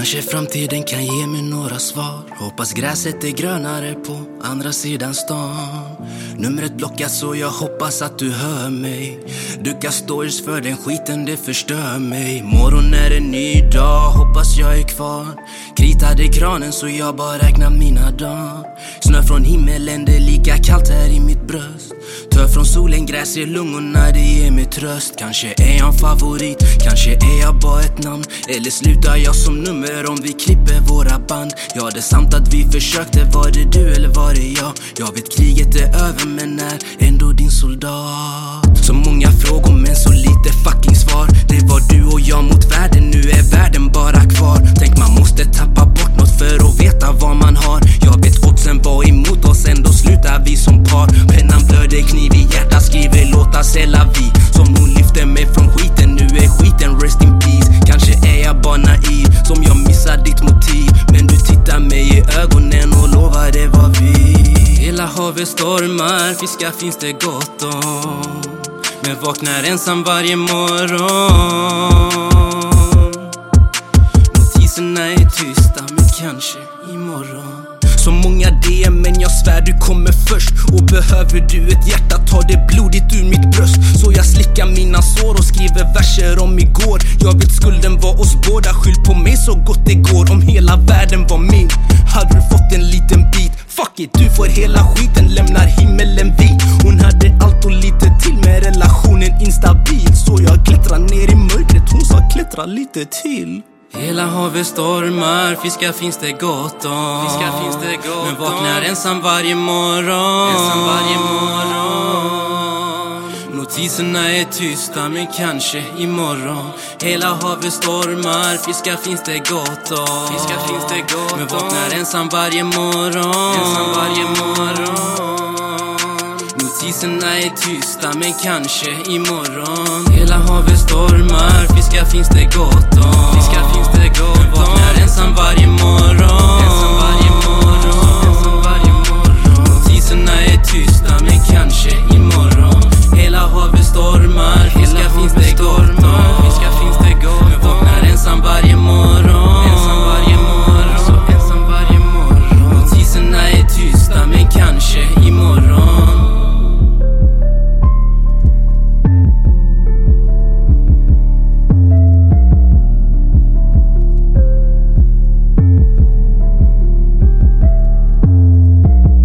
Kanske framtiden kan ge mig några svar. Hoppas gräset är grönare på andra sidan stan. Numret blockas så jag hoppas att du hör mig. Ducka stories för den skiten, det förstör mig. Morgon är en ny dag, hoppas jag är kvar. Kritade kranen så jag bara räknar mina dagar. Snö från himmelen, det är lika kallt här i mitt bröst. Tör från solen, gräs i lungorna, det ger mig tröst. Kanske är jag en favorit, kanske är jag bara ett namn. Eller slutar jag som nummer om vi klipper våra band? Ja, det är sant att vi försökte, var det du eller var det jag? Jag vet kriget är över men är ändå din soldat. Så många frågor men så lite fucking svar. Det var du och jag mot världen, nu är världen bara kvar. Tänk man måste tappa bort något för att veta vad man har. Jag vet oddsen var emot oss, ändå slutar vi som par. Pennan blöder, kniv i hjärtat, skriver låtar sällar vi. Som hon lyfte mig från skiten, nu är skiten rest in peace. Kanske är jag bara naiv, som jag missar ditt motiv. Men du tittar mig i ögonen och lovar det var vi. Hela havet stormar, fiskar finns det gott om. Jag vaknar ensam varje morgon. Notiserna är tysta, men kanske imorgon. Så många DM men jag svär du kommer först. Och behöver du ett hjärta, ta det blodigt ur mitt bröst. Så jag slickar mina sår och skriver verser om igår. Jag vet skulden var oss båda, skyll på mig så gott det går. Om hela världen var min, hade du fått en liten bit. Fuck it, du får hela skiten, lämnar himmelen klättra lite till. Hela havet stormar, fiskar finns det gott om. Fiskar finns det gott Men vaknar om. ensam varje morgon. Ensam varje morgon. Notiserna är tysta men kanske imorgon. Hela havet stormar, fiskar finns det gott om. Fiskar finns det gott Men vaknar ensam varje morgon. Ensam Poliserna är tysta men kanske imorgon Hela havet stormar, fiskar finns det gott om Fiskar finns det gott Men vaknar om. ensam